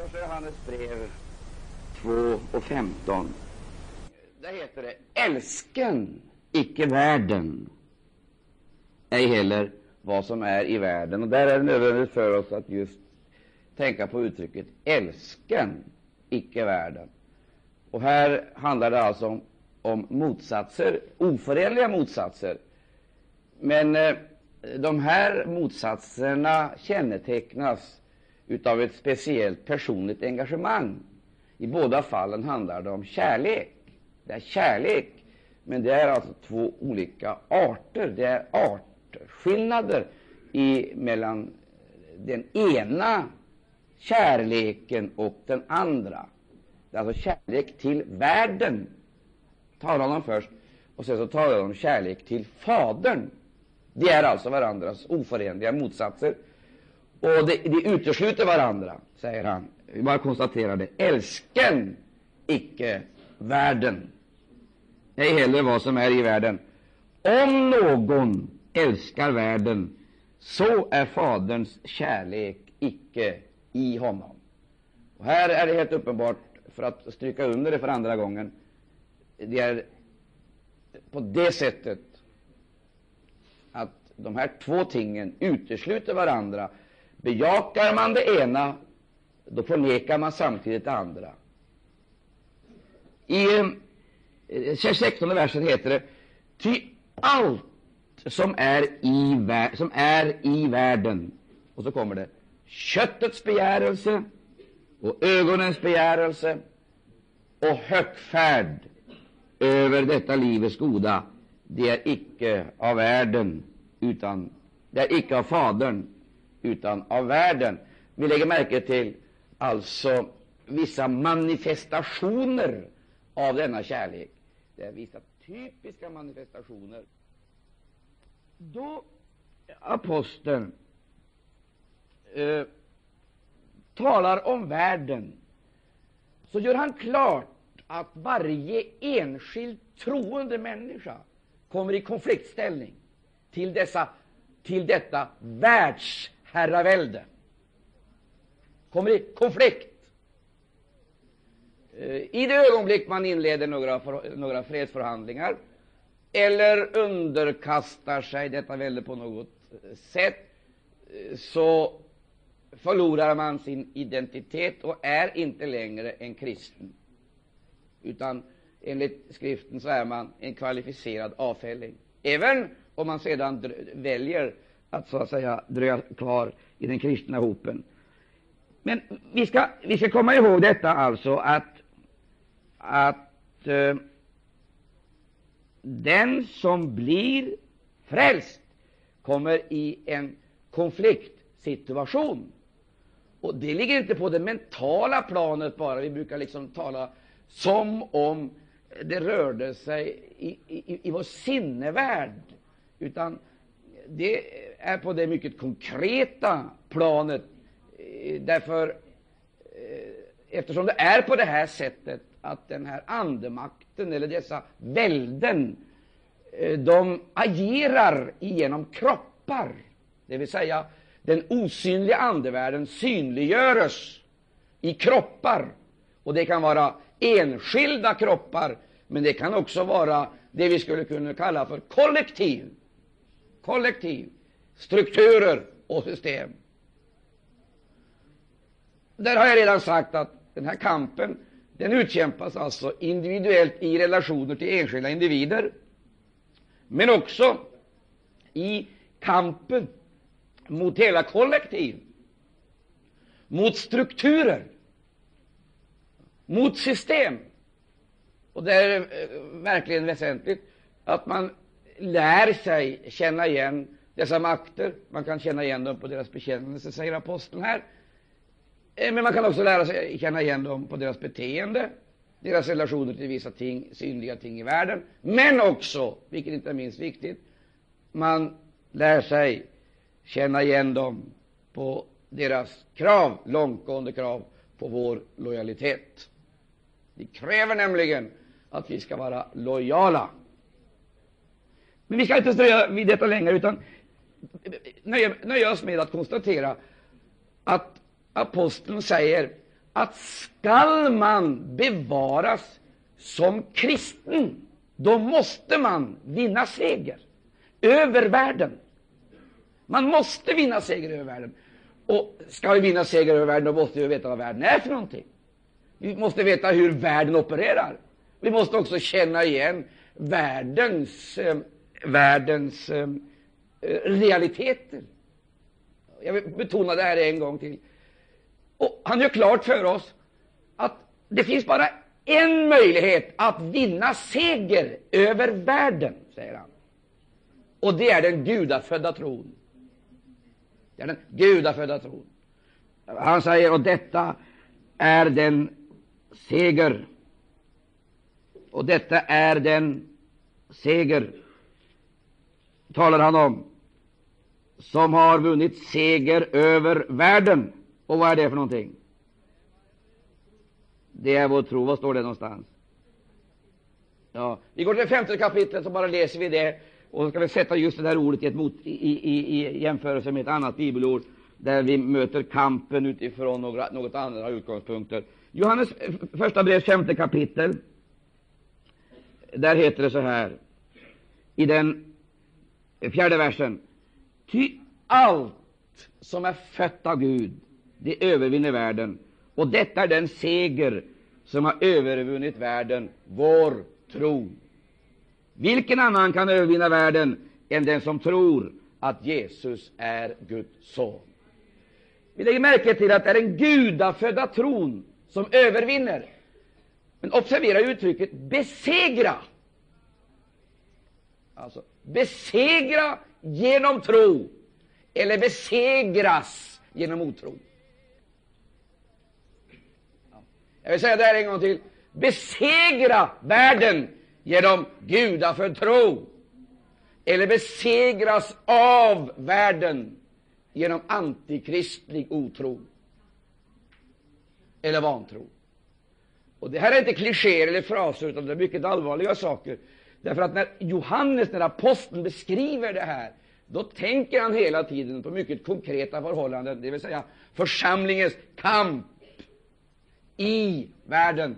Första Johannes brev 2 och 15. Där heter det Älsken icke världen, ej heller vad som är i världen. Och där är det nödvändigt för oss att just tänka på uttrycket älsken icke världen. Och här handlar det alltså om, om motsatser, oförenliga motsatser. Men eh, de här motsatserna kännetecknas utav ett speciellt personligt engagemang. I båda fallen handlar det om kärlek. Det är kärlek, men det är alltså två olika arter. Det är artskillnader i, mellan den ena kärleken och den andra. Det är alltså kärlek till världen, talar han om först, och sen så talar han om kärlek till Fadern. De är alltså varandras oförenliga motsatser. Och de, de utesluter varandra, säger han. Vi bara konstaterar det. Älsken icke världen, ej heller vad som är i världen. Om någon älskar världen, så är Faderns kärlek icke i honom. Och här är det helt uppenbart, för att stryka under det för andra gången, det är på det sättet att de här två tingen utesluter varandra. Bejakar man det ena, då förnekar man samtidigt det andra. I eh, 16 versen heter det Ty allt som är, i som är i världen, och så kommer det köttets begärelse och ögonens begärelse och högfärd över detta livets goda, det är icke av världen, utan det är icke av Fadern, utan av världen. Vi lägger märke till alltså vissa manifestationer av denna kärlek. Det är vissa typiska manifestationer. Då aposteln eh, talar om världen, så gör han klart att varje enskild troende människa kommer i konfliktställning till, dessa, till detta herravälde, Kommer i konflikt. Eh, I det ögonblick man inleder några, för, några fredsförhandlingar eller underkastar sig detta välde på något eh, sätt, eh, så förlorar man sin identitet och är inte längre en kristen, utan enligt skriften så är man en kvalificerad avfälling. Även om man sedan väljer att så att säga dröja kvar i den kristna hopen. Men vi ska, vi ska komma ihåg detta alltså att, att eh, den som blir frälst kommer i en konfliktsituation och det ligger inte på det mentala planet bara. Vi brukar liksom tala som om det rörde sig i, i, i vår sinnevärld. Utan det är på det mycket konkreta planet. Eh, därför, eh, eftersom det är på det här sättet att den här andemakten, eller dessa välden, eh, de agerar genom kroppar. Det vill säga, den osynliga andevärlden synliggöres i kroppar. Och det kan vara enskilda kroppar, men det kan också vara det vi skulle kunna kalla för kollektiv. Kollektiv, strukturer och system. Där har jag redan sagt att den här kampen den utkämpas alltså individuellt i relationer till enskilda individer, men också i kampen mot hela kollektiv, mot strukturer, mot system. Och det är eh, verkligen väsentligt att man lär sig känna igen dessa makter. Man kan känna igen dem på deras bekännelse, säger aposteln här. Eh, men man kan också lära sig känna igen dem på deras beteende, deras relationer till vissa ting, synliga ting i världen. Men också, vilket inte är minst viktigt, man lär sig känna igen dem på deras krav, långtgående krav på vår lojalitet. De kräver nämligen att vi ska vara lojala. Men vi ska inte dröja vid detta längre, utan nöja, nöja oss med att konstatera att aposteln säger att skall man bevaras som kristen, då måste man vinna seger över världen. Man måste vinna seger över världen. Och ska vi vinna seger över världen, då måste vi veta vad världen är för någonting. Vi måste veta hur världen opererar. Vi måste också känna igen världens, eh, världens eh, Eh, realiteter. Jag vill betona det här en gång till. Och han gör klart för oss att det finns bara en möjlighet att vinna seger över världen, säger han. Och det är den gudafödda tron. Det är den gudafödda tron. Han säger, och detta är den seger. Och detta är den seger, talar han om, som har vunnit seger över världen. Och vad är det för någonting? Det är vår tro. Var står det någonstans? Ja, vi går till det femte kapitlet och bara läser vi det. Och så ska vi sätta just det där ordet i, ett mot, i, i, i jämförelse med ett annat bibelord, där vi möter kampen utifrån några, något andra utgångspunkter. Johannes eh, första brev, femte kapitel. Där heter det så här, i den fjärde versen. Ty allt som är fött av Gud, det övervinner världen. Och detta är den seger som har övervunnit världen, vår tro. Vilken annan kan övervinna världen än den som tror att Jesus är Guds son? Vi lägger märke till att det är den gudafödda tron som övervinner. Men observera uttrycket besegra. Alltså besegra genom tro eller besegras genom otro. Jag vill säga det här en gång till. Besegra världen genom gudafödd tro eller besegras av världen genom antikristlig otro eller vantro. Och Det här är inte klichéer eller fraser, utan det är mycket allvarliga saker. Därför att när Johannes, när aposteln beskriver det här, då tänker han hela tiden på mycket konkreta förhållanden, det vill säga församlingens kamp i världen,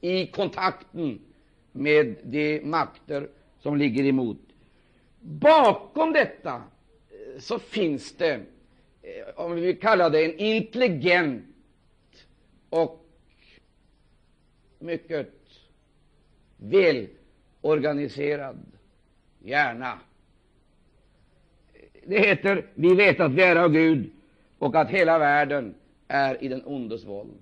i kontakten med de makter som ligger emot. Bakom detta eh, så finns det, eh, om vi vill kalla det en intelligent och mycket väl... Organiserad. hjärna. Det heter vi vet att vi är av Gud och att hela världen är i den ondes våld.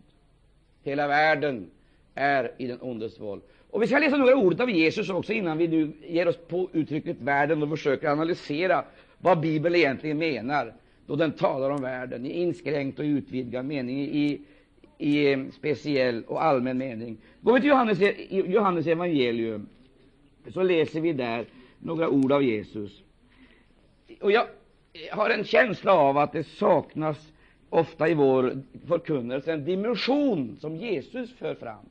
Hela världen är i den ondes våld. Och Vi ska läsa några ord av Jesus också innan vi nu ger oss på uttrycket världen och försöker analysera vad Bibeln egentligen menar då den talar om världen i inskränkt och utvidgad mening, i, i speciell och allmän mening. Går vi till Johannes, Johannes evangelium så läser vi där några ord av Jesus. Och Jag har en känsla av att det saknas ofta i vår förkunnelse en dimension som Jesus för fram.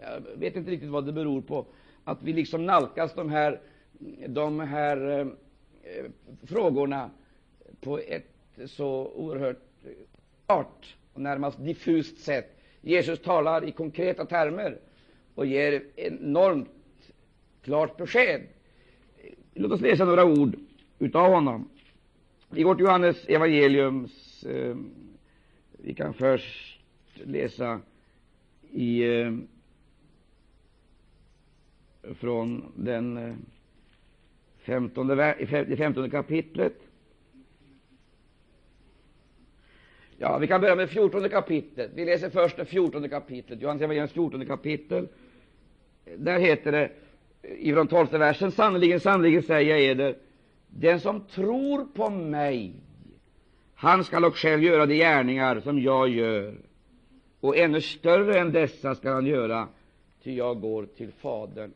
Jag vet inte riktigt vad det beror på, att vi liksom nalkas de här, de här eh, frågorna på ett så oerhört klart och närmast diffust sätt. Jesus talar i konkreta termer och ger enormt klart besked. Låt oss läsa några ord utav honom. Vi går till Johannes evangeliums eh, vi kan först läsa i, eh, från den eh, femtonde, det femtonde kapitlet. Ja, vi kan börja med fjortonde kapitlet. Vi läser först det fjortonde kapitlet, Johannes evangeliums fjortonde kapitel. Där heter det ifrån tolfte versen, sannerligen, sannerligen säger jag eder, den som tror på mig han skall också själv göra de gärningar som jag gör, och ännu större än dessa skall han göra, ty jag går till Fadern.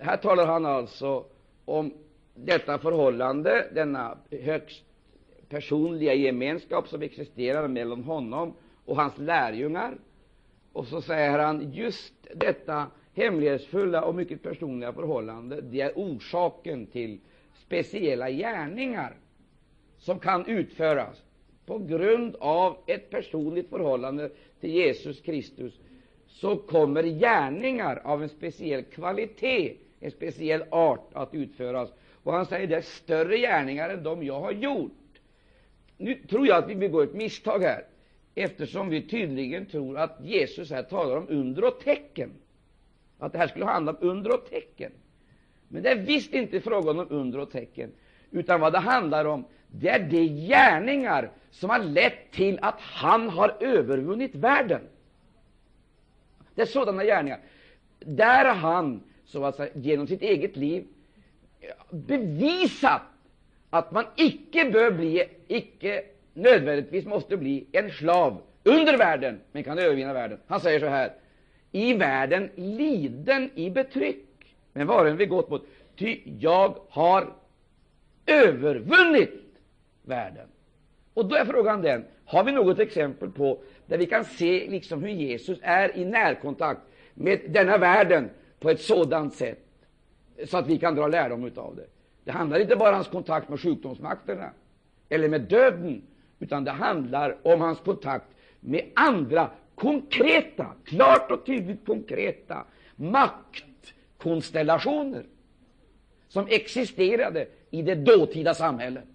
Här talar han alltså om detta förhållande, denna högst personliga gemenskap som existerar mellan honom och hans lärjungar. Och så säger han just detta hemlighetsfulla och mycket personliga förhållande, det är orsaken till speciella gärningar som kan utföras på grund av ett personligt förhållande till Jesus Kristus så kommer gärningar av en speciell kvalitet, en speciell art att utföras. Och han säger det är större gärningar än de jag har gjort. Nu tror jag att vi begår ett misstag här, eftersom vi tydligen tror att Jesus här talar om under och tecken. Att det här skulle handla om under och tecken. Men det är visst inte frågan om under och tecken, utan vad det handlar om, det är de gärningar som har lett till att han har övervunnit världen. Det är sådana gärningar. Där har han så att säga, genom sitt eget liv bevisat att man icke bör bli, icke nödvändigtvis måste bli en slav under världen, men kan övervinna världen. Han säger så här, i världen liden i betryck, men varen vi gått mot, ty jag har övervunnit världen. Och då är frågan den, har vi något exempel på där vi kan se liksom hur Jesus är i närkontakt med denna världen på ett sådant sätt så att vi kan dra lärdom av det? Det handlar inte bara om hans kontakt med sjukdomsmakterna eller med döden, utan det handlar om hans kontakt med andra konkreta, klart och tydligt konkreta maktkonstellationer som existerade i det dåtida samhället.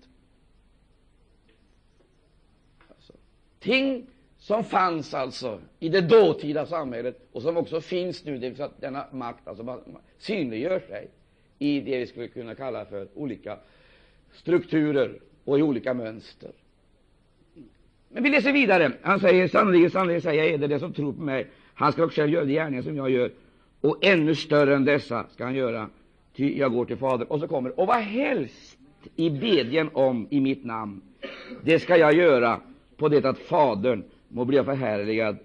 Alltså, ting som fanns alltså i det dåtida samhället och som också finns nu, det vill säga att denna makt alltså synliggör sig i det vi skulle kunna kalla för olika strukturer och i olika mönster. Men vi läser vidare. Han säger sannerligen, sannerligen säger jag eder, det som tror på mig, han ska också göra de gärningar som jag gör, och ännu större än dessa ska han göra, ty jag går till Fadern. Och så kommer och vad helst i bedjen om i mitt namn, det ska jag göra på det att Fadern må bli förhärligad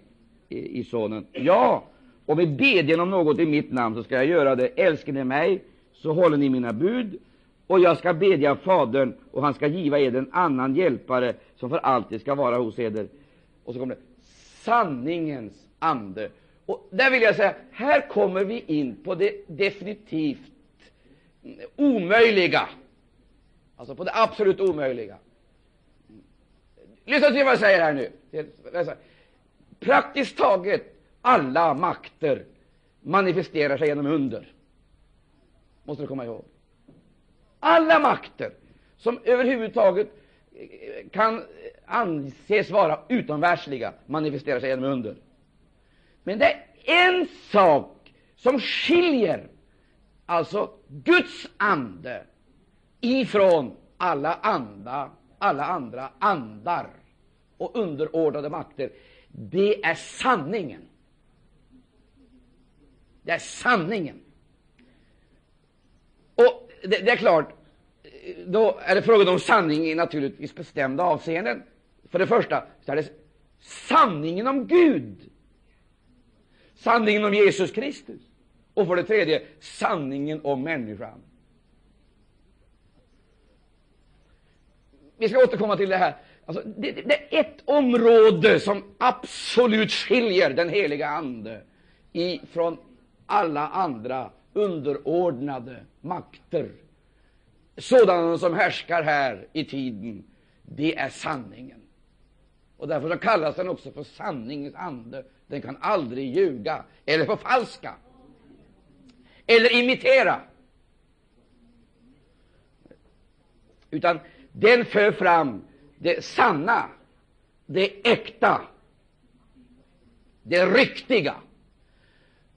i, i Sonen. Ja, och med bedjen om något i mitt namn så ska jag göra det. Älskar ni mig, så håller ni mina bud, och jag ska bedja Fadern, och han ska giva er en annan hjälpare, som för alltid ska vara hos eder. Och så kommer det sanningens ande. Och där vill jag säga, här kommer vi in på det definitivt omöjliga. Alltså på det absolut omöjliga. Lyssna till vad jag säger här nu. Praktiskt taget alla makter manifesterar sig genom under. Måste du komma ihåg. Alla makter som överhuvudtaget kan anses vara utomvärldsliga manifesterar sig genom under. Men det är en sak som skiljer alltså Guds ande ifrån alla andra, alla andra andar och underordnade makter. Det är sanningen. Det är sanningen. Och det, det är klart, då är det frågan om sanning i naturligtvis bestämda avseenden. För det första så är det sanningen om Gud, sanningen om Jesus Kristus, och för det tredje sanningen om människan. Vi ska återkomma till det här. Alltså, det, det, det, är ett område som absolut skiljer den heliga Ande ifrån alla andra underordnade makter sådana som härskar här i tiden, det är sanningen. Och därför så kallas den också för sanningens ande. Den kan aldrig ljuga eller förfalska eller imitera. Utan den för fram det sanna, det äkta, det riktiga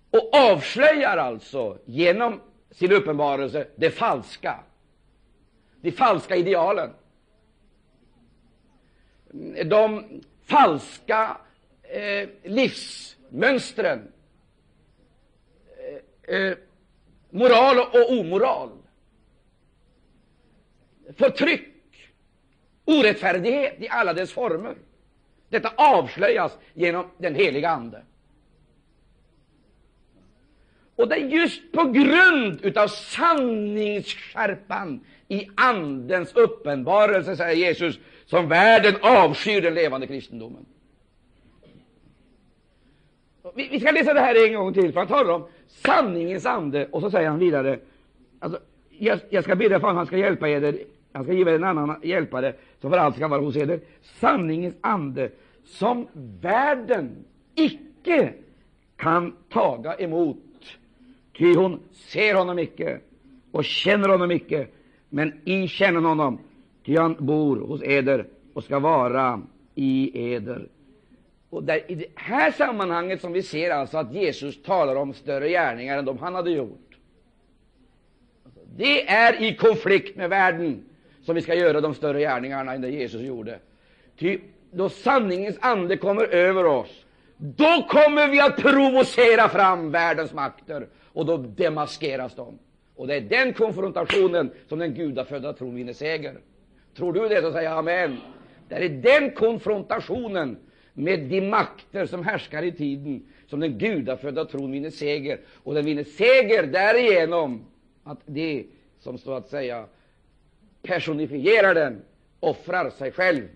och avslöjar alltså genom sin uppenbarelse det falska de falska idealen, de falska eh, livsmönstren, eh, eh moral och omoral, förtryck, orättfärdighet i alla dess former. Detta avslöjas genom den heliga Ande. Och det är just på grund av sanningsskärpan i Andens uppenbarelse, säger Jesus, som världen avskyr den levande kristendomen. Vi, vi ska läsa det här en gång till, för han talar om sanningens ande, och så säger han vidare, alltså, jag, jag ska be för att han ska hjälpa er Han ska ge er en annan hjälpare som för allt ska vara hos eder, sanningens ande, som världen icke kan taga emot, ty hon ser honom icke och känner honom icke, men I känner honom, ty han bor hos eder och ska vara i eder. Och där, I det här sammanhanget som vi ser alltså att Jesus talar om större gärningar än de han hade gjort. Det är i konflikt med världen som vi ska göra de större gärningarna än det Jesus gjorde. Ty då sanningens ande kommer över oss, då kommer vi att provocera fram världens makter, och då demaskeras de. Och det är den konfrontationen som den gudafödda tron vinner seger. Tror du det, så säger jag amen. Det är den konfrontationen med de makter som härskar i tiden som den gudafödda tron vinner seger. Och den vinner seger därigenom att de som så att säga personifierar den offrar sig själv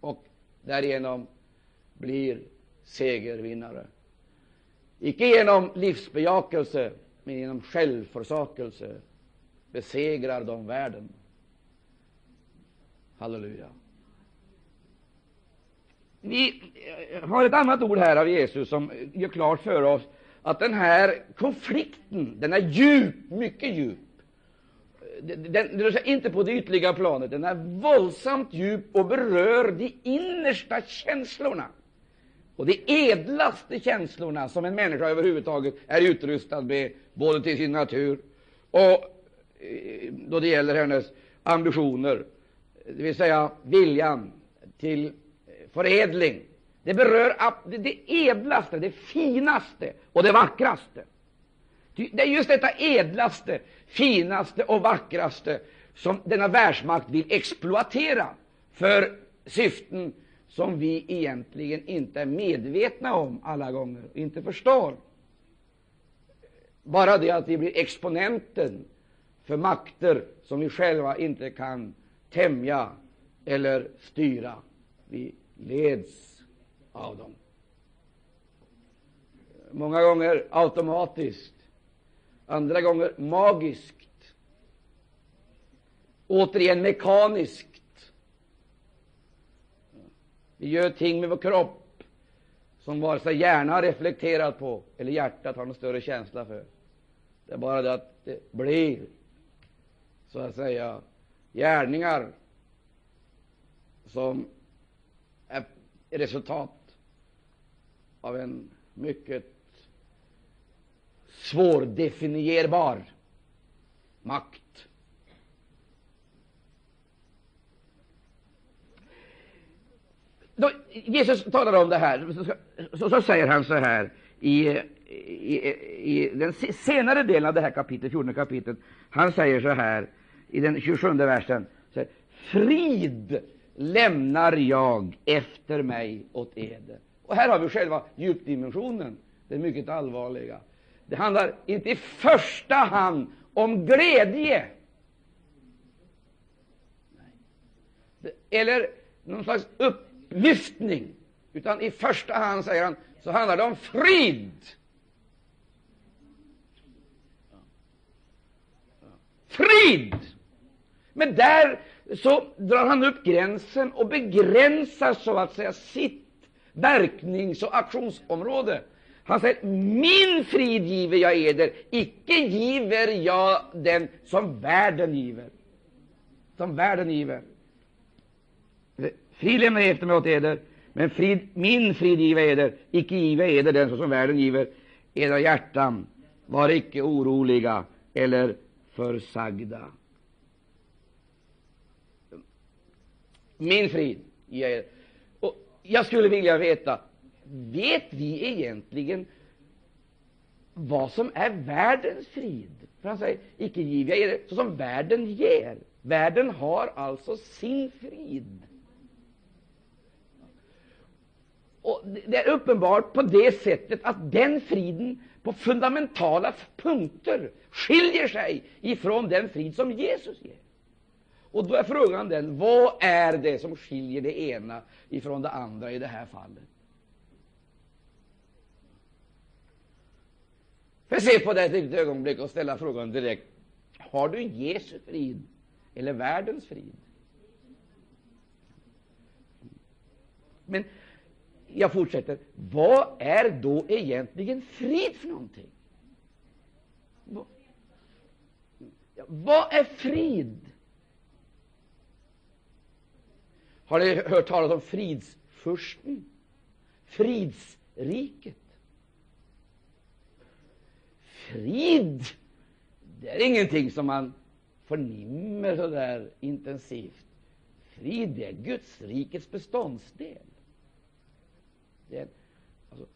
och därigenom blir segervinnare. Icke genom livsbejakelse, men genom självförsakelse besegrar de världen. Halleluja. Vi har ett annat ord här av Jesus som gör klart för oss att den här konflikten, den är djup, mycket djup. Den, den rör sig inte på det ytliga planet, den är våldsamt djup och berör de innersta känslorna och de edlaste känslorna som en människa överhuvudtaget är utrustad med, både till sin natur och eh, då det gäller hennes ambitioner, det vill säga viljan till eh, förädling. Det berör det edlaste, det finaste och det vackraste. Det är just detta edlaste, finaste och vackraste som denna världsmakt vill exploatera för syften som vi egentligen inte är medvetna om alla gånger, inte förstår. Bara det att vi blir exponenten för makter som vi själva inte kan tämja eller styra. Vi leds av dem. Många gånger automatiskt, andra gånger magiskt, återigen mekaniskt. Vi gör ting med vår kropp som vare sig hjärnan har reflekterat på eller hjärtat har någon större känsla för. Det är bara det att det blir, så att säga, gärningar som är resultat av en mycket svårdefinierbar makt. Då Jesus talar om det här, så, så säger han så här i, i, i, den senare delen av det här kapitlet, 14 kapitlet. Han säger så här i den 27 versen. Så här, Frid lämnar jag efter mig åt eder. Och här har vi själva djupdimensionen, det mycket allvarliga. Det handlar inte i första hand om glädje eller någon slags upplyftning, utan i första hand, säger han, så handlar det om frid. Frid! Men där så drar han upp gränsen och begränsar så att säga sitt verknings och aktionsområde. Han säger min frid giver jag eder, icke giver jag den som världen giver. Som världen giver. Frid lämnar jag efter mig åt eder, men frid, min frid giva eder, icke giva eder den som världen giver. Edra hjärtan, var icke oroliga eller försagda. Min frid ger er. Och jag skulle vilja veta, vet vi egentligen vad som är världens frid? För han säger, icke giva jag er så som världen ger. Världen har alltså sin frid. Och Det är uppenbart på det sättet att den friden på fundamentala punkter skiljer sig ifrån den frid som Jesus ger. Och då är frågan den, vad är det som skiljer det ena ifrån det andra i det här fallet? Får jag se på det ett litet ögonblick och ställa frågan direkt. Har du Jesu frid eller världens frid? Men jag fortsätter. Vad är då egentligen frid för någonting? Vad är frid? Har ni hört talas om fridsfursten? Fridsriket? Frid, det är ingenting som man förnimmer så där intensivt. Frid, det är Guds rikets beståndsdel. Det är, alltså,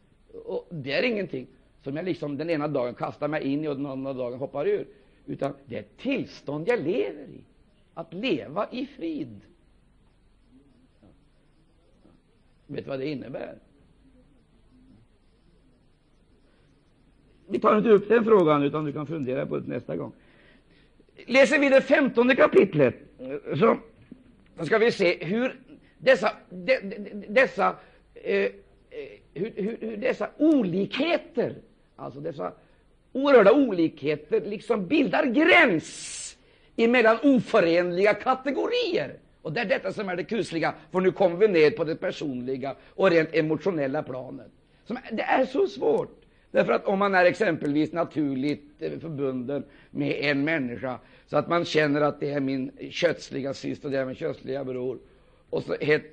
och det är ingenting som jag liksom den ena dagen kastar mig in i och den andra dagen hoppar ur. Utan det är ett tillstånd jag lever i. Att leva i frid. Vet du vad det innebär? Vi tar inte upp den frågan, utan du kan fundera på det nästa gång. Läser vi det femtonde kapitlet, så ska vi se hur dessa, de, de, dessa, eh, eh, Eh, hur, hur, hur, dessa olikheter, alltså dessa oerhörda olikheter, liksom bildar gräns emellan oförenliga kategorier. Och det är detta som är det kusliga, för nu kommer vi ner på det personliga och rent emotionella planet. Som, det är så svårt. Därför att om man är exempelvis naturligt eh, förbunden med en människa, så att man känner att det är min kötsliga syster, det är min kötsliga bror, och så helt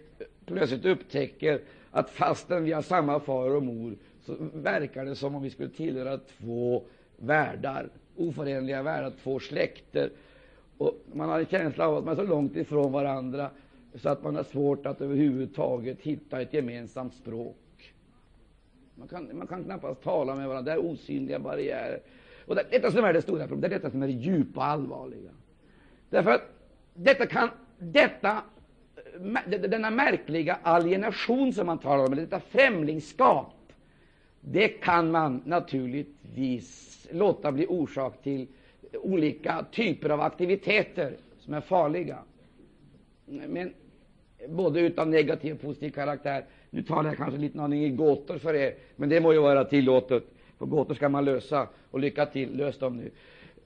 plötsligt upptäcker att fastän vi har samma far och mor, så verkar det som om vi skulle tillhöra två världar, oförenliga världar, två släkter. Och man har en känsla av att man är så långt ifrån varandra så att man har svårt att överhuvudtaget hitta ett gemensamt språk. Man kan, man kan knappast tala med varandra. Det är osynliga barriärer. Och det, detta som är det stora problemet, det är detta som är det djupa och allvarliga. Därför att detta kan, detta, denna märkliga alienation som man talar om, detta främlingskap, det kan man naturligtvis låta bli orsak till olika typer av aktiviteter som är farliga. Men både utav negativ och positiv karaktär. Nu talar jag kanske lite aning i gåtor för er, men det må ju vara tillåtet. För gåtor ska man lösa, och lycka till, lös dem nu.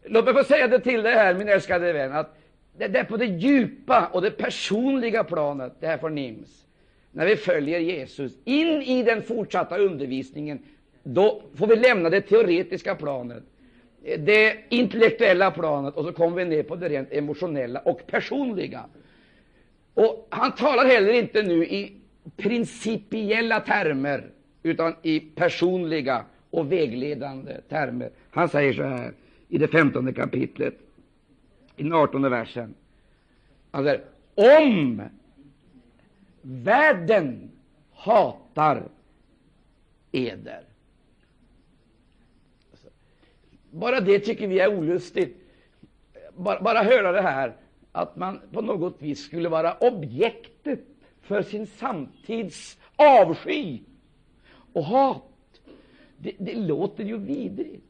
Låt mig få säga det till dig här, min älskade vän, att det är på det djupa och det personliga planet det här förnims. När vi följer Jesus in i den fortsatta undervisningen, då får vi lämna det teoretiska planet, eh, det intellektuella planet, och så kommer vi ner på det rent emotionella och personliga. Och Han talar heller inte nu i principiella termer, utan i personliga och vägledande termer. Han säger så här i det femtonde kapitlet, i den artonde versen. Han säger, om världen hatar eder. Alltså, bara det tycker vi är olustigt. Bara, bara höra det här, att man på något vis skulle vara objektet för sin samtids avsky och hat. Det, det låter ju vidrigt.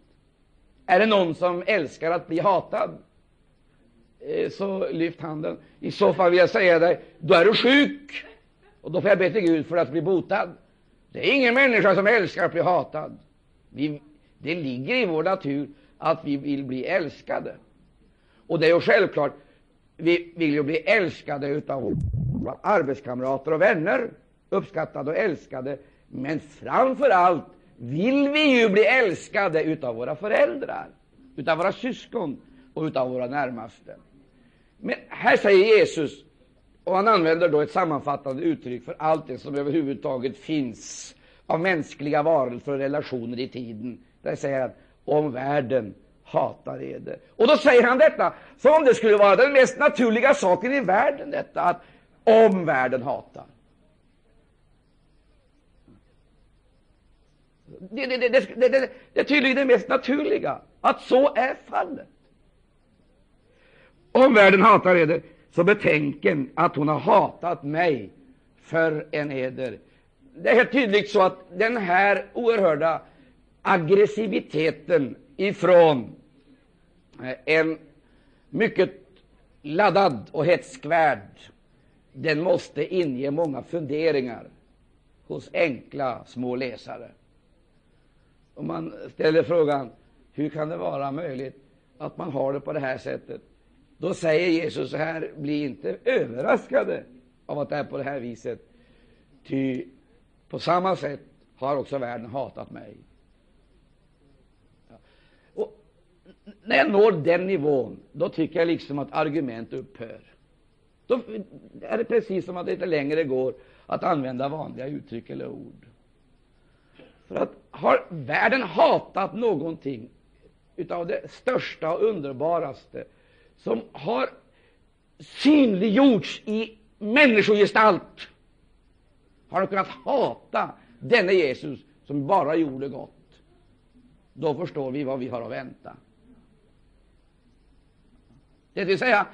Är det någon som älskar att bli hatad? Eh, så lyft handen. I så fall vill jag säga dig, då är du sjuk. Och då får jag be till Gud för att bli botad. Det är ingen människa som älskar att bli hatad. Vi, det ligger i vår natur att vi vill bli älskade. Och det är ju självklart, vi vill ju bli älskade utav våra arbetskamrater och vänner, uppskattade och älskade. Men framför allt vill vi ju bli älskade utav våra föräldrar, utav våra syskon och utav våra närmaste. Men här säger Jesus, och han använder då ett sammanfattande uttryck för allt det som överhuvudtaget finns av mänskliga varelser och relationer i tiden. Där säger han, om världen hatar eder. Och då säger han detta som om det skulle vara den mest naturliga saken i världen, detta att om världen hatar. Det, det, det, det, är tydligen det mest naturliga, att så är fallet. Om världen hatar eder, så betänken att hon har hatat mig för en eder. Det är helt tydligt så att den här oerhörda aggressiviteten ifrån eh, en mycket laddad och hätsk värld, den måste inge många funderingar hos enkla små läsare. Och man ställer frågan, hur kan det vara möjligt att man har det på det här sättet? Då säger Jesus så här, bli inte överraskade av att det är på det här viset. Ty på samma sätt har också världen hatat mig. Och när jag når den nivån, då tycker jag liksom att argument upphör. Då är det precis som att det inte längre går att använda vanliga uttryck eller ord. För att har världen hatat någonting utav det största och underbaraste som har synliggjorts i människogestalt, har de kunnat hata denne Jesus som bara gjorde gott, då förstår vi vad vi har att vänta. Det vill säga,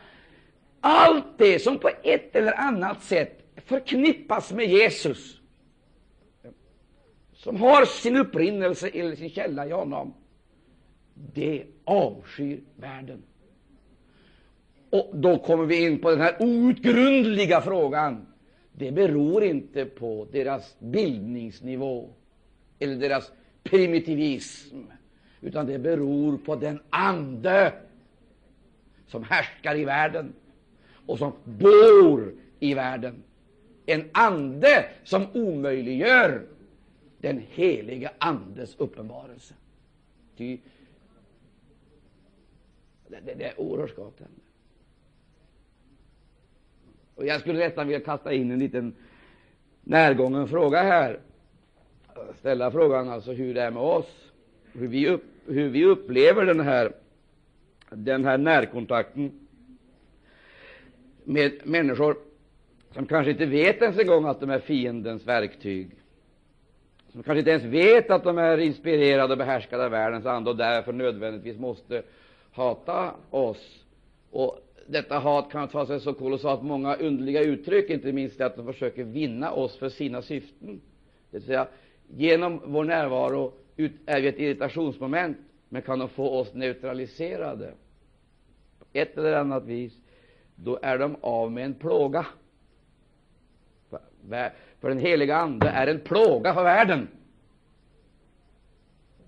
allt det som på ett eller annat sätt förknippas med Jesus, som har sin upprinnelse eller sin källa i honom, det avskyr världen. Och då kommer vi in på den här outgrundliga frågan. Det beror inte på deras bildningsnivå eller deras primitivism, utan det beror på den ande som härskar i världen och som bor i världen. En ande som omöjliggör den heliga Andes uppenbarelse. Ty det, det, det är oerhört skakande. Och jag skulle nästan vilja kasta in en liten närgången fråga här. Ställa frågan alltså hur det är med oss, hur vi, upp, hur vi upplever den här, den här närkontakten med människor som kanske inte vet ens en gång att de är fiendens verktyg, som kanske inte ens vet att de är inspirerade och behärskade av världens ande och därför nödvändigtvis måste hata oss. Och detta hat kan ta sig så kolossalt många underliga uttryck, inte minst att de försöker vinna oss för sina syften. Det vill säga, genom vår närvaro är vi ett irritationsmoment, men kan de få oss neutraliserade på ett eller annat vis, då är de av med en plåga. För den heliga Ande är en plåga för världen.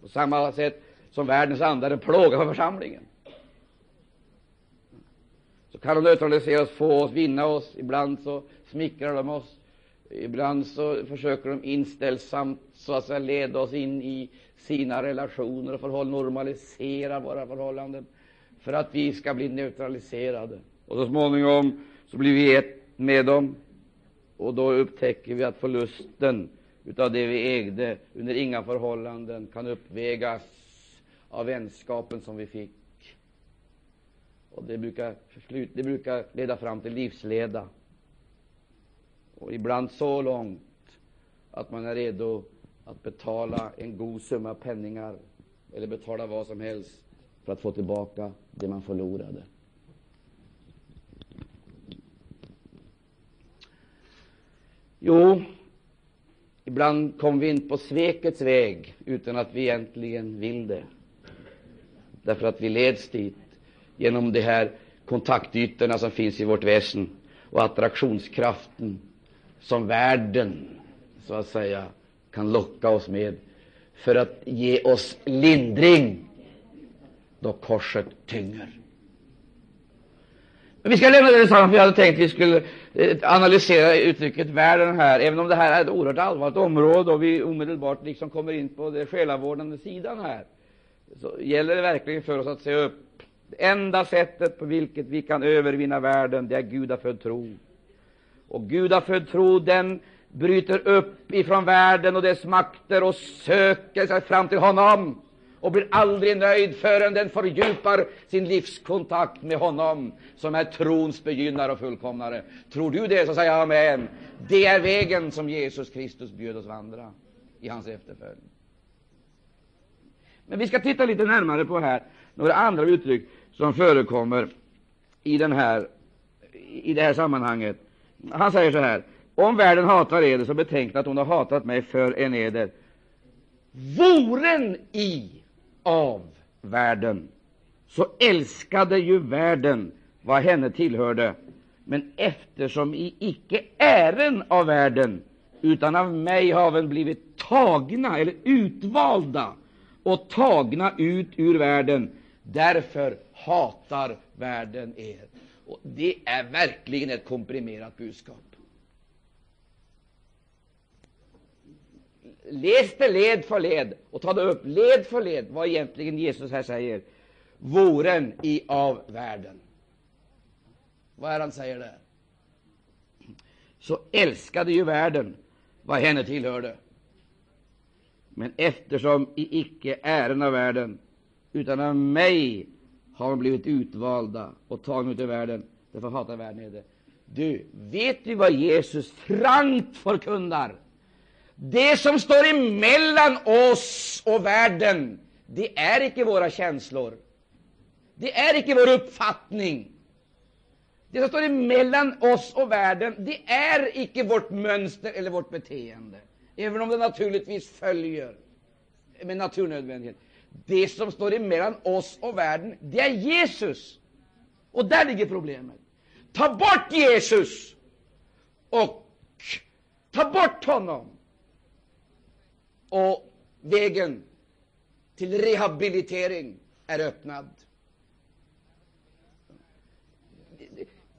På samma sätt som världens ande är en plåga för församlingen kan de neutralisera oss, få oss, vinna oss. Ibland så smickrar de oss. Ibland så försöker de inställsamt så att säga leda oss in i sina relationer och förhåll, normalisera våra förhållanden för att vi ska bli neutraliserade. Och så småningom så blir vi ett med dem, och då upptäcker vi att förlusten utav det vi ägde under inga förhållanden kan uppvägas av vänskapen som vi fick. Och det brukar, det brukar leda fram till livsleda. Och ibland så långt att man är redo att betala en god summa penningar eller betala vad som helst för att få tillbaka det man förlorade. Jo, ibland kommer vi in på svekets väg utan att vi egentligen vill det, därför att vi leds dit genom de här kontaktytorna som finns i vårt väsen och attraktionskraften som världen, så att säga, kan locka oss med för att ge oss lindring då korset tynger. Men vi ska lämna det för jag hade tänkt att vi skulle eh, analysera uttrycket världen här, även om det här är ett oerhört allvarligt område och vi omedelbart liksom kommer in på den själavårdande sidan här. Så gäller det verkligen för oss att se upp det enda sättet på vilket vi kan övervinna världen, det är gudafödd tro. Och gudafödd tro, den bryter upp ifrån världen och dess makter och söker sig fram till honom och blir aldrig nöjd förrän den fördjupar sin livskontakt med honom som är trons begynnare och fullkomnare. Tror du det, så säger jag amen. Det är vägen som Jesus Kristus bjöd oss vandra i hans efterföljd. Men vi ska titta lite närmare på här några andra uttryck som förekommer i, den här, i det här sammanhanget. Han säger så här. Om världen hatar eder, så betänk att hon har hatat mig för en eder. Voren i av världen, så älskade ju världen vad henne tillhörde. Men eftersom i icke ären av världen, utan av mig haven blivit tagna eller utvalda och tagna ut ur världen, Därför hatar världen er. Och Det är verkligen ett komprimerat budskap. Läs det led för led och ta det upp led för led vad egentligen Jesus här säger. Våren i av världen. Vad är han säger där? Så älskade ju världen vad henne tillhörde. Men eftersom i icke ären av världen, utan av mig har de blivit utvalda och tagna ut i världen, därför hatar världen det. Du, vet du vad Jesus frankt förkunnar? Det som står emellan oss och världen, det är icke våra känslor. Det är icke vår uppfattning. Det som står emellan oss och världen, det är icke vårt mönster eller vårt beteende, även om det naturligtvis följer med naturnödvändighet. Det som står emellan oss och världen, det är Jesus. Och där ligger problemet. Ta bort Jesus och ta bort honom och vägen till rehabilitering är öppnad.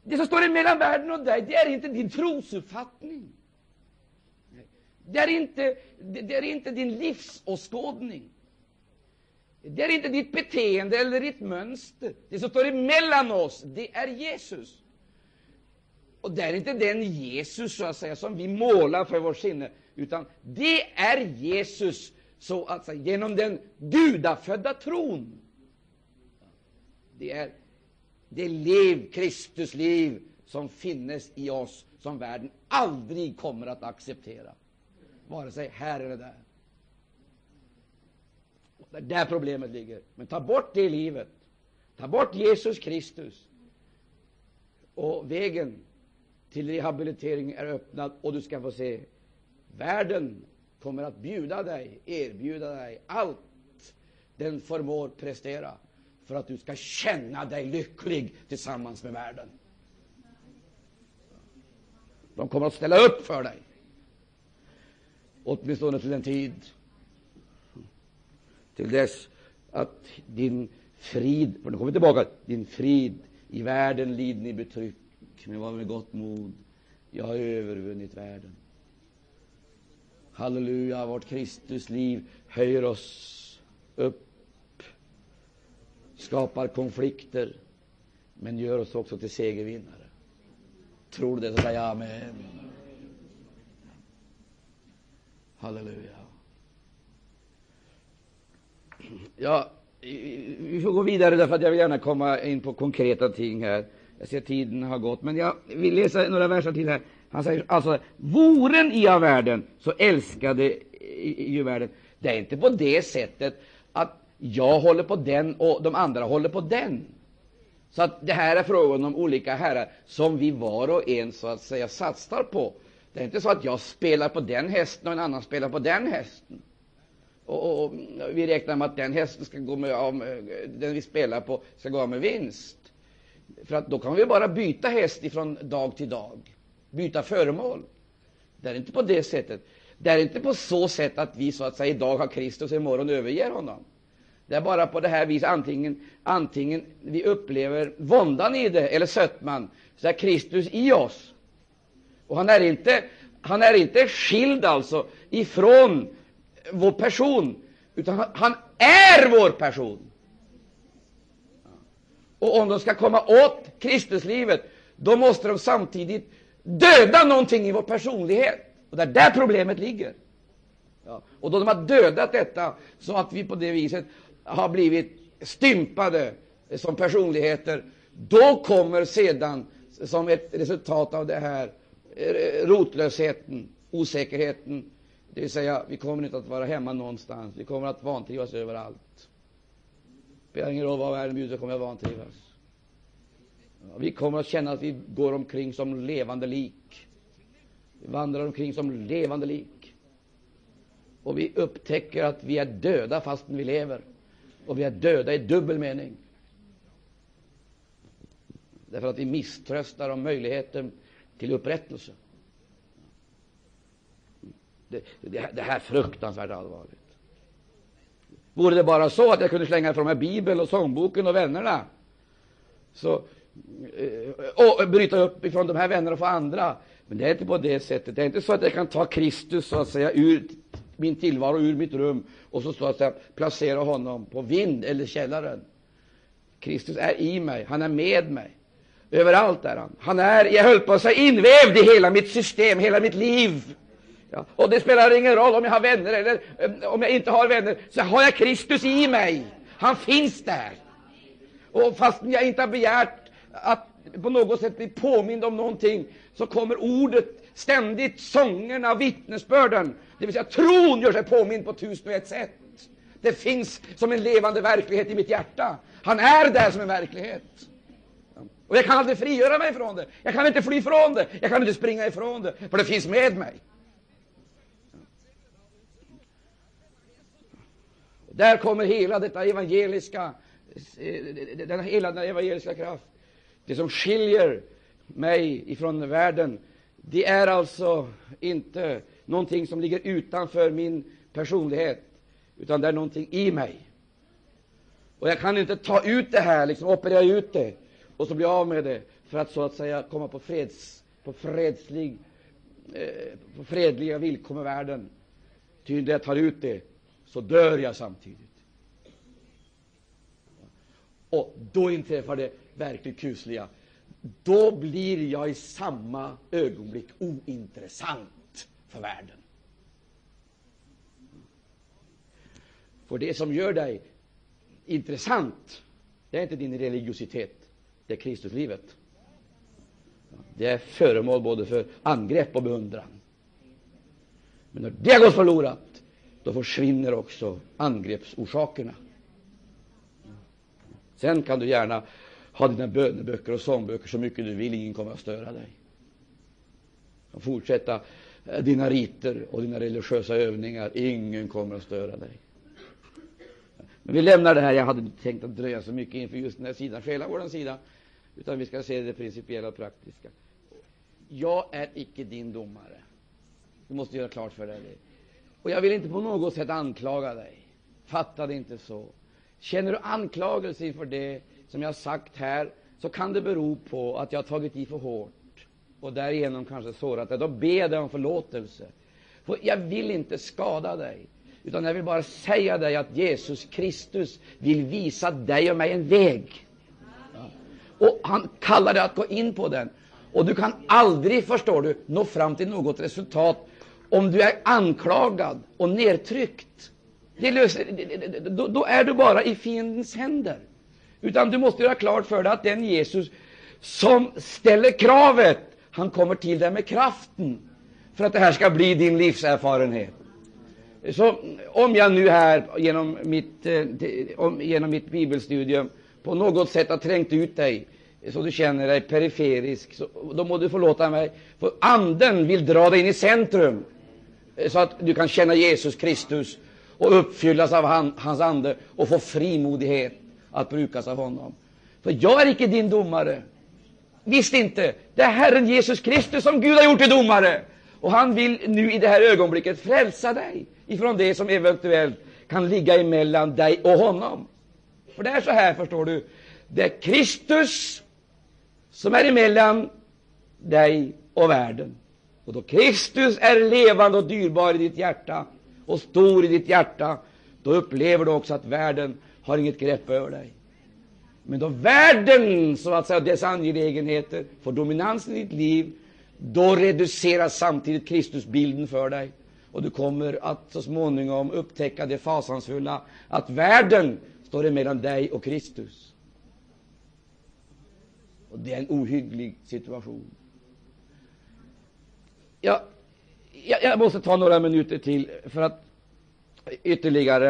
Det som står emellan världen och dig, det är inte din trosuppfattning. Det är inte, det är inte din livsåskådning. Det är inte ditt beteende eller ditt mönster. Det som står emellan oss, det är Jesus. Och det är inte den Jesus så att säga, som vi målar för vårt sinne, utan det är Jesus så att säga, genom den gudafödda tron. Det är det liv, Kristus liv, som finnes i oss, som världen aldrig kommer att acceptera, vare sig här eller där. Det är där problemet ligger. Men ta bort det livet. Ta bort Jesus Kristus. Och vägen till rehabilitering är öppnad och du ska få se världen kommer att bjuda dig, erbjuda dig allt den förmår prestera för att du ska känna dig lycklig tillsammans med världen. De kommer att ställa upp för dig, åtminstone till en tid, till dess att din frid, för nu kommer tillbaka, din frid i världen lider ni betryck, men var med gott mod, jag har övervunnit världen. Halleluja, vårt Kristus liv höjer oss upp skapar konflikter, men gör oss också till segervinnare. Tror du det, så säg amen. Halleluja. Ja, vi får gå vidare, därför att jag vill gärna komma in på konkreta ting här. Jag ser tiden har gått, men jag vill läsa några verser till här. Han säger alltså, voren i av världen, så älskade ju världen. Det är inte på det sättet att jag håller på den och de andra håller på den. Så att det här är frågan om olika herrar som vi var och en så att säga satsar på. Det är inte så att jag spelar på den hästen och en annan spelar på den hästen. Och, och, och vi räknar med att den hästen ska gå med, om, den vi spelar på ska gå av med vinst. För att då kan vi bara byta häst ifrån dag till dag, byta föremål. Det är inte på det sättet. Det är inte på så sätt att vi så att säga idag har Kristus och imorgon överger honom. Det är bara på det här viset, antingen, antingen vi upplever våndan i det eller sötman, så är Kristus i oss. Och han är inte, han är inte skild alltså ifrån vår person, utan han, är vår person. Och om de ska komma åt Kristuslivet, då måste de samtidigt döda någonting i vår personlighet. Och det är där problemet ligger. Ja. Och då de har dödat detta, så att vi på det viset har blivit stympade som personligheter, då kommer sedan som ett resultat av det här eh, rotlösheten, osäkerheten, det vill säga vi kommer inte att vara hemma någonstans, vi kommer att vantrivas överallt. Det spelar ingen roll vad världen bjuder, kommer att vantrivas. Ja, vi kommer att känna att vi går omkring som levande lik. Vi vandrar omkring som levande lik. Och vi upptäcker att vi är döda fastän vi lever. Och vi är döda i dubbel mening. Därför att vi misströstar om möjligheten till upprättelse. Det, det, det här är fruktansvärt allvarligt. Vore det bara så att jag kunde slänga ifrån mig Bibeln och sångboken och vännerna, så, eh, och bryta upp ifrån de här vännerna och få andra. Men det är inte på det sättet. Det är inte så att jag kan ta Kristus så att säga ur min tillvaro, ur mitt rum och så, så att säga, placera honom på vind eller källaren. Kristus är i mig, han är med mig. Överallt är han. Han är, jag höll på att säga, invävd i hela mitt system, hela mitt liv. Ja, och det spelar ingen roll om jag har vänner eller eh, om jag inte har vänner, så har jag Kristus i mig. Han finns där. Och fast jag inte har begärt att på något sätt bli påmind om någonting, så kommer ordet ständigt, sångerna, vittnesbörden. Det vill säga tron gör sig påmind på tusen och ett sätt. Det finns som en levande verklighet i mitt hjärta. Han är där som en verklighet. Och jag kan aldrig frigöra mig från det. Jag kan inte fly ifrån det. Jag kan inte springa ifrån det, för det finns med mig. Där kommer hela detta evangeliska, eh, denna hela den evangeliska kraft. Det som skiljer mig ifrån världen, det är alltså inte någonting som ligger utanför min personlighet, utan det är någonting i mig. Och jag kan inte ta ut det här, liksom operera ut det och så bli av med det för att så att säga komma på, freds, på, fredslig, eh, på fredliga villkor med världen. Ty när jag tar ut det så dör jag samtidigt. Och då inträffar det verkligt kusliga. Då blir jag i samma ögonblick ointressant för världen. För det som gör dig intressant, det är inte din religiositet, det är Kristuslivet. Det är föremål både för angrepp och beundran. Men när det har gått förlorat, då försvinner också angreppsorsakerna. Sen kan du gärna ha dina böneböcker och sångböcker så mycket du vill, ingen kommer att störa dig. Och fortsätta eh, dina riter och dina religiösa övningar, ingen kommer att störa dig. Men vi lämnar det här. Jag hade inte tänkt att dröja så mycket inför just den här sidan, själavårdens sida, utan vi ska se det principiella och praktiska. Jag är icke din domare. Du måste göra klart för dig det. Och jag vill inte på något sätt anklaga dig. Fatta det inte så. Känner du anklagelse inför det som jag har sagt här, så kan det bero på att jag har tagit i för hårt och därigenom kanske sårat dig. Då ber jag dig om förlåtelse. För jag vill inte skada dig. Utan jag vill bara säga dig att Jesus Kristus vill visa dig och mig en väg. Och han kallar dig att gå in på den. Och du kan aldrig, förstår du, nå fram till något resultat om du är anklagad och nedtryckt. Det löser, då, då är du bara i fiendens händer. Utan du måste göra klart för dig att den Jesus som ställer kravet, han kommer till dig med kraften för att det här ska bli din livserfarenhet. Så om jag nu här genom mitt, eh, genom mitt bibelstudium på något sätt har trängt ut dig så du känner dig periferisk, så, då må du förlåta mig. För Anden vill dra dig in i centrum Eh, så att du kan känna Jesus Kristus och uppfyllas av han, hans ande och få frimodighet att brukas av honom. För jag är icke din domare. Visst inte. Det är Herren Jesus Kristus som Gud har gjort till domare. Och han vill nu i det här ögonblicket frälsa dig ifrån det som eventuellt kan ligga emellan dig och honom. För det är så här, förstår du. Det är Kristus som är emellan dig och världen. Och då Kristus är levande och dyrbar i ditt hjärta och stor i ditt hjärta, då upplever du också att världen har inget grepp över dig. Men då världen, så att säga, dess angelägenheter får dominans i ditt liv, då reduceras samtidigt Kristusbilden för dig. Och du kommer att så småningom upptäcka det fasansfulla att världen står emellan dig och Kristus. Och det är en ohygglig situation. Ja, jag, jag måste ta några minuter till för att ytterligare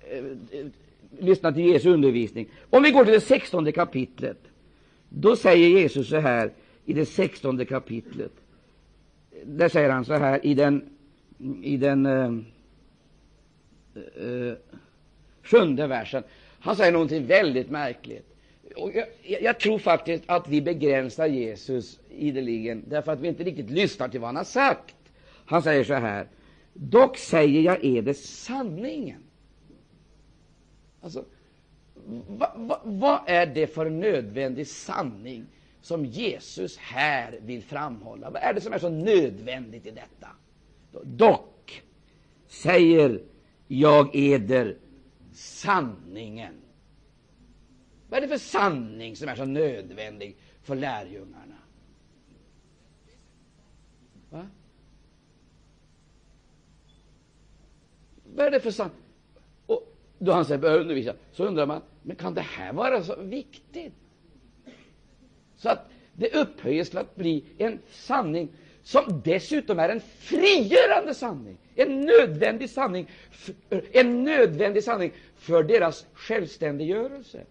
eh, eh, lyssna till Jesu undervisning. Om vi går till det sextonde kapitlet, då säger Jesus så här i det sextonde kapitlet. Där säger han så här i den, i den eh, eh, sjunde versen. Han säger någonting väldigt märkligt. Och jag, jag, tror faktiskt att vi begränsar Jesus ideligen därför att vi inte riktigt lyssnar till vad han har sagt. Han säger så här. Dock säger jag är det sanningen. Alltså, vad va, va är det för nödvändig sanning som Jesus här vill framhålla? Vad är det som är så nödvändigt i detta? Dock säger jag eder sanningen. Vad är det för sanning som är så nödvändig för lärjungarna? Va? Vad är det för sanning? Och då han säger börjar undervisa, så undrar man, men kan det här vara så viktigt? Så att det upphöjs till att bli en sanning som dessutom är en frigörande sanning, en nödvändig sanning, en nödvändig sanning för deras självständiggörelse.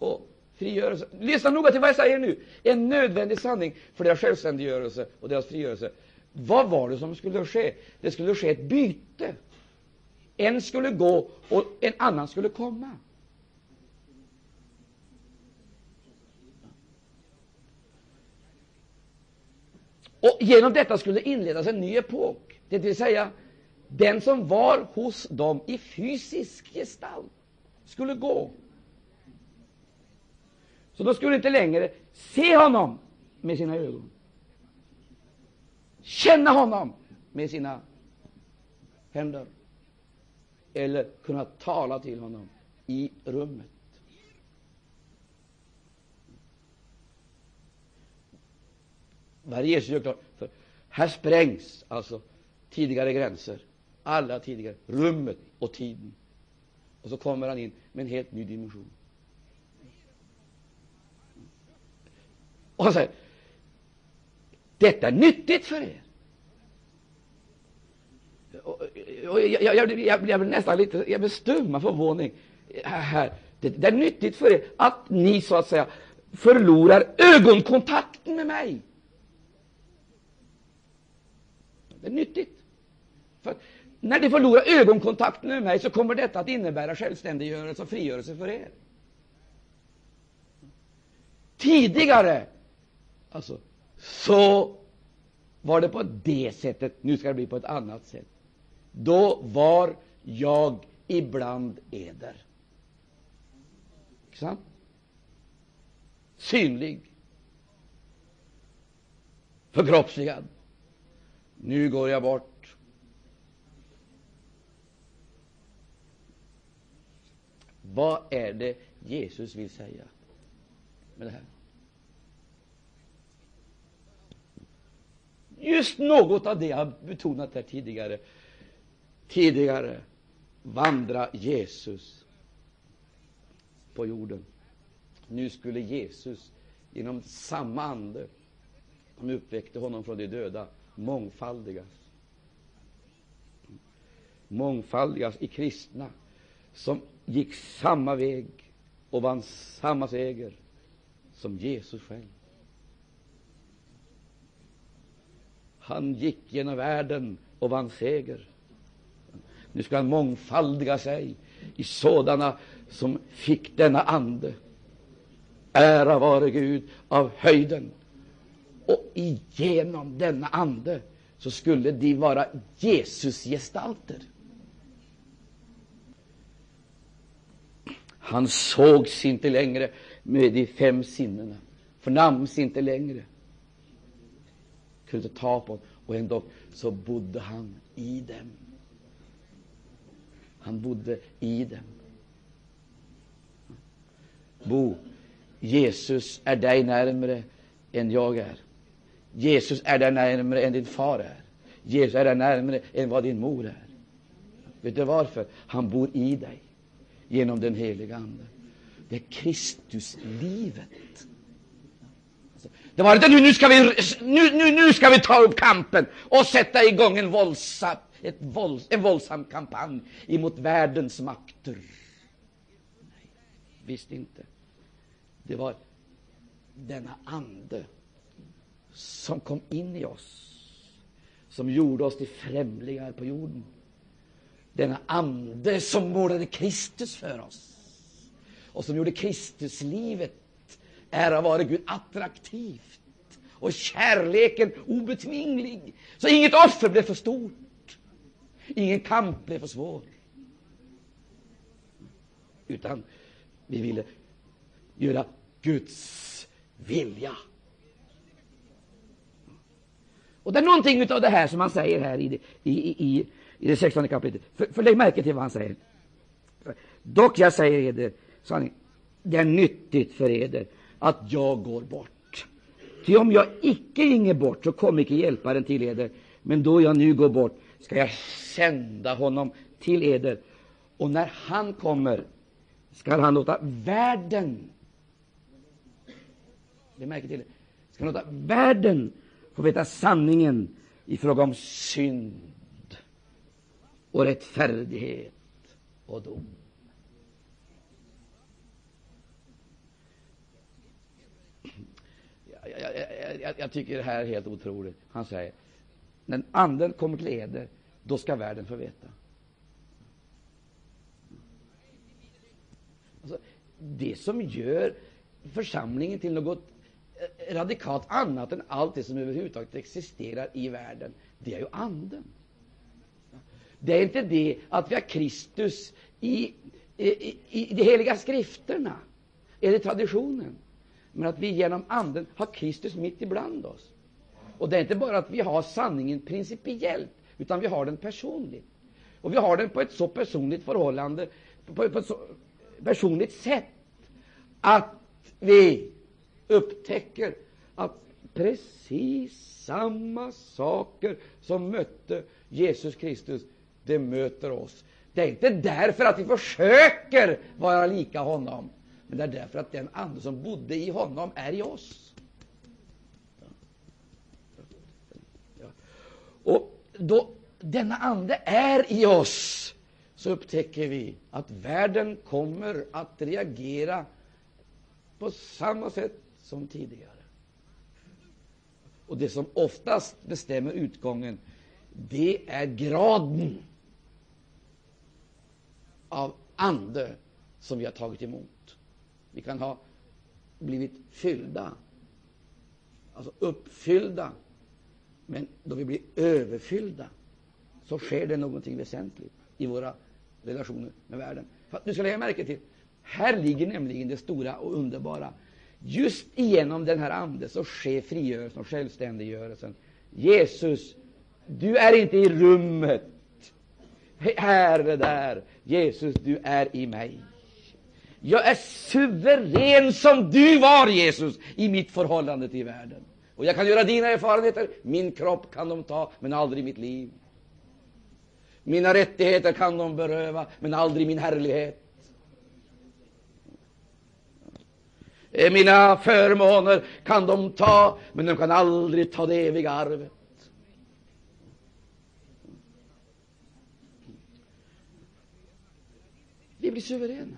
Och frigörelse. Lyssna noga till vad jag säger nu. En nödvändig sanning för deras självständiggörelse och deras frigörelse. Vad var det som skulle ske? Det skulle ske ett byte. En skulle gå och en annan skulle komma. Och genom detta skulle inledas en ny epok, det vill säga den som var hos dem i fysisk gestalt skulle gå. Så då skulle inte längre se honom med sina ögon, känna honom med sina händer eller kunna tala till honom i rummet. Vad Jesus gör klart, för här sprängs alltså tidigare gränser, alla tidigare, rummet och tiden. Och så kommer han in med en helt ny dimension. Och han säger, detta är nyttigt för er. Och, och jag, jag, jag, jag, blir nästan lite jag blir stum av förvåning. Här. Det, det är nyttigt för er att ni så att säga förlorar ögonkontakten med mig. Det är nyttigt. För när ni förlorar ögonkontakten med mig så kommer detta att innebära självständiggörelse och frigörelse för er. Tidigare alltså, så var det på det sättet, nu ska det bli på ett annat sätt. Då var jag ibland eder. Inte sant? Synlig. Förkroppsligad. Nu går jag bort. Vad är det Jesus vill säga med det här? Just något av det jag betonat här tidigare. Tidigare vandra Jesus på jorden. Nu skulle Jesus genom samma ande som uppväckte honom från de döda mångfaldigas. Mångfaldigas i kristna som gick samma väg och vann samma seger som Jesus själv. Han gick genom världen och vann seger. Nu ska han mångfaldiga sig i sådana som fick denna ande. Ära vare Gud av höjden och igenom denna ande så skulle de vara Jesus-gestalter. Han sågs inte längre med de fem sinnena, förnams inte längre, kunde inte ta på och ändå så bodde han i dem. Han bodde i dem. Bo, Jesus är dig närmare än jag är. Jesus är dig närmare än din far är. Jesus är dig närmare än vad din mor är. Vet du varför? Han bor i dig genom den heliga Ande. Det är Kristuslivet. Det var inte nu, nu ska vi, nu, nu, nu ska vi ta upp kampen och sätta igång en våldsam, ett vålds, en våldsam kampanj emot världens makter. Nej, visst inte. Det var denna ande som kom in i oss, som gjorde oss till främlingar på jorden. Denna ande som målade Kristus för oss och som gjorde Kristuslivet, ära vare Gud, attraktivt och kärleken obetvinglig. Så inget offer blev för stort, ingen kamp blev för svår. utan vi ville göra Guds vilja. Och det är någonting av det här som han säger här i det, i, i, i det 16 kapitlet. För, för lägg märke till vad han säger. Dock jag säger eder sanning, det är nyttigt för eder att jag går bort. Ty om jag icke inge bort, så kommer icke hjälparen till eder. Men då jag nu går bort, ska jag sända honom till eder. Och när han kommer, skall han låta världen det märker till det. Ska låta världen få veta sanningen i fråga om synd och rättfärdighet och dom. Jag, jag, jag, tycker det här är helt otroligt. Han säger, när anden kommer till eder, då ska världen få veta. Alltså, det som gör församlingen till något eh, radikalt annat än allt det som överhuvudtaget existerar i världen, det är ju anden. Det är inte det att vi har Kristus i, i, i de heliga skrifterna eller traditionen, men att vi genom anden har Kristus mitt ibland oss. Och det är inte bara att vi har sanningen principiellt, utan vi har den personligt. Och vi har den på ett så personligt förhållande, på, ett så personligt sätt, att vi upptäcker att precis samma saker som mötte Jesus Kristus, det möter oss. Det är inte därför att vi försöker vara lika honom, men det är därför att den ande som bodde i honom är i oss. Och då denna ande är i oss, så upptäcker vi att världen kommer att reagera på samma sätt som tidigare. Och det som oftast bestämmer utgången, det är graden av ande som vi har tagit emot. Vi kan ha blivit fyllda, alltså uppfyllda, men då vi blir överfyllda så sker det någonting väsentligt i våra relationer med världen. För du ska lägga märke till, här ligger nämligen det stora och underbara. Just genom den här anden så sker frigörelsen och självständiggörelsen. Jesus, du är inte i rummet, här eller där. Jesus, du är i mig. Jag är suverän som du var, Jesus, i mitt förhållande till världen. Och jag kan göra dina erfarenheter. Min kropp kan de ta, men aldrig mitt liv. Mina rättigheter kan de beröva, men aldrig min härlighet. Mina förmåner kan de ta, men de kan aldrig ta det eviga arvet. Vi blir suveräna,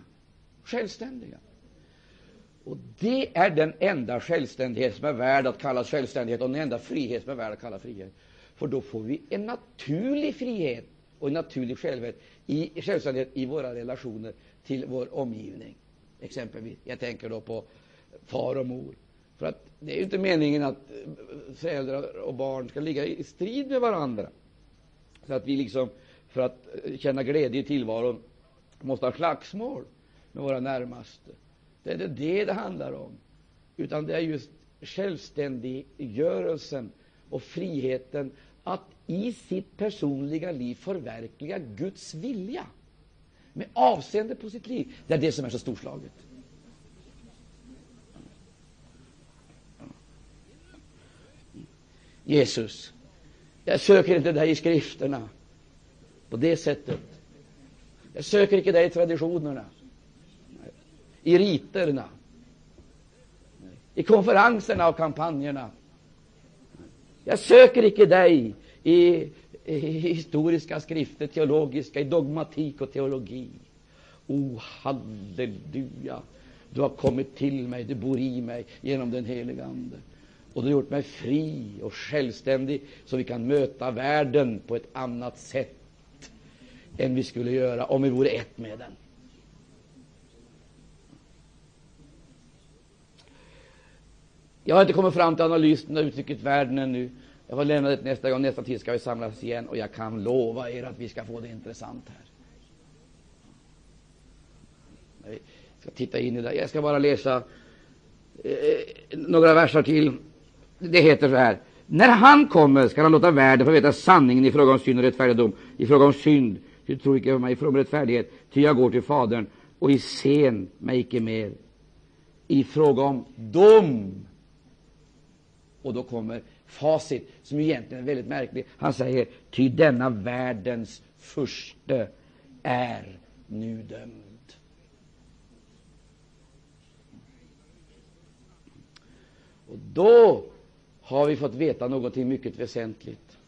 självständiga. Och det är den enda självständighet som är värd att kallas självständighet och den enda frihet som är värd att kalla frihet. För då får vi en naturlig frihet och en naturlig självhet i, självständighet i våra relationer till vår omgivning. Exempelvis, jag tänker då på far och mor. För att det är ju inte meningen att eh, föräldrar och barn ska ligga i strid med varandra. Så att vi liksom, för att eh, känna glädje i tillvaron, måste ha slagsmål med våra närmaste. Det är inte det det handlar om, utan det är just självständiggörelsen och friheten att i sitt personliga liv förverkliga Guds vilja med avseende på sitt liv. Det är det som är så storslaget. Jesus, jag söker inte dig i skrifterna på det sättet. Jag söker inte dig i traditionerna, i riterna, i konferenserna och kampanjerna. Jag söker icke dig i, i historiska skrifter, teologiska, i dogmatik och teologi. O, oh, halleluja! Du har kommit till mig, du bor i mig genom den heliga Ande. Och du har gjort mig fri och självständig så vi kan möta världen på ett annat sätt än vi skulle göra om vi vore ett med den. Jag har inte kommit fram till analysen av uttrycket världen ännu. Jag får lämna det nästa gång. Nästa tid ska vi samlas igen och jag kan lova er att vi ska få det intressant här. Jag ska titta in i det. Jag ska bara läsa eh, några verser till. Det heter så här. När han kommer skall han låta världen få veta sanningen i fråga om synd och rättfärdigdom. I fråga om synd, du tror icke på mig, i fråga om rättfärdighet, ty jag går till Fadern, och i sen mig icke mer. I fråga om dom. Och då kommer facit, som egentligen är väldigt märklig. Han säger, ty denna världens furste är nu dömd. Och då har vi fått veta någonting mycket väsentligt.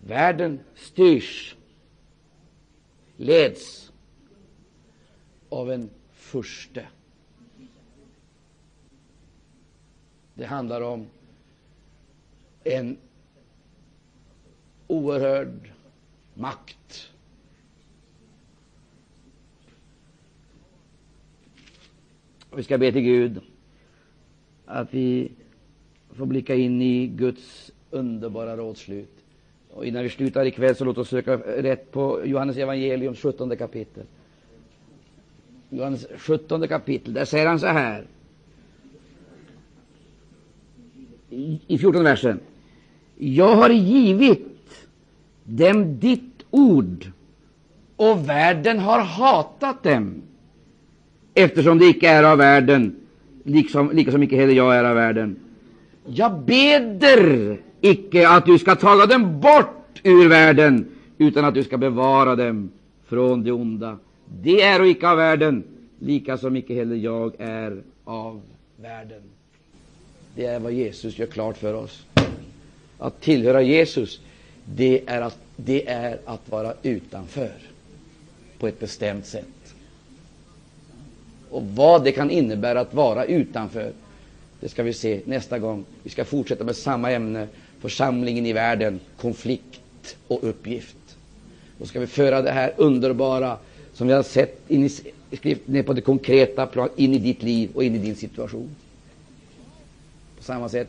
Världen styrs, leds av en furste. Det handlar om en oerhörd makt. Vi ska be till Gud att vi får blicka in i Guds underbara rådslut. Och innan vi slutar ikväll så låt oss söka rätt på Johannes evangelium 17 kapitel. Johannes 17 kapitel, där säger han så här i 14 versen. Jag har givit dem ditt ord, och världen har hatat dem, eftersom de icke är av världen, liksom, liksom icke heller jag är av världen. Jag beder icke att du ska taga dem bort ur världen, utan att du ska bevara dem från det onda. Det är och icke av världen, lika som icke heller jag är av världen. Det är vad Jesus gör klart för oss. Att tillhöra Jesus, det är att, det är att vara utanför på ett bestämt sätt. Och vad det kan innebära att vara utanför, det ska vi se nästa gång. Vi ska fortsätta med samma ämne, församlingen i världen, konflikt och uppgift. Då ska vi föra det här underbara som vi har sett in i skriften, ner på det konkreta plan, in i ditt liv och in i din situation. På samma sätt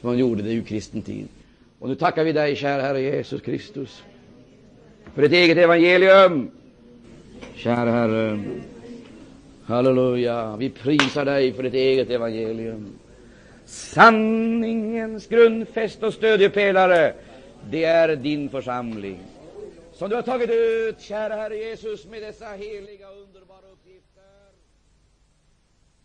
som man gjorde det i kristen tid. Och nu tackar vi dig, kära Herre Jesus Kristus, för ditt eget evangelium. Kära Herre, halleluja, vi prisar dig för ditt eget evangelium. Sanningens grundfäst och stödjepelare, det är din församling som du har tagit ut, kära Herre Jesus, med dessa heliga underbara.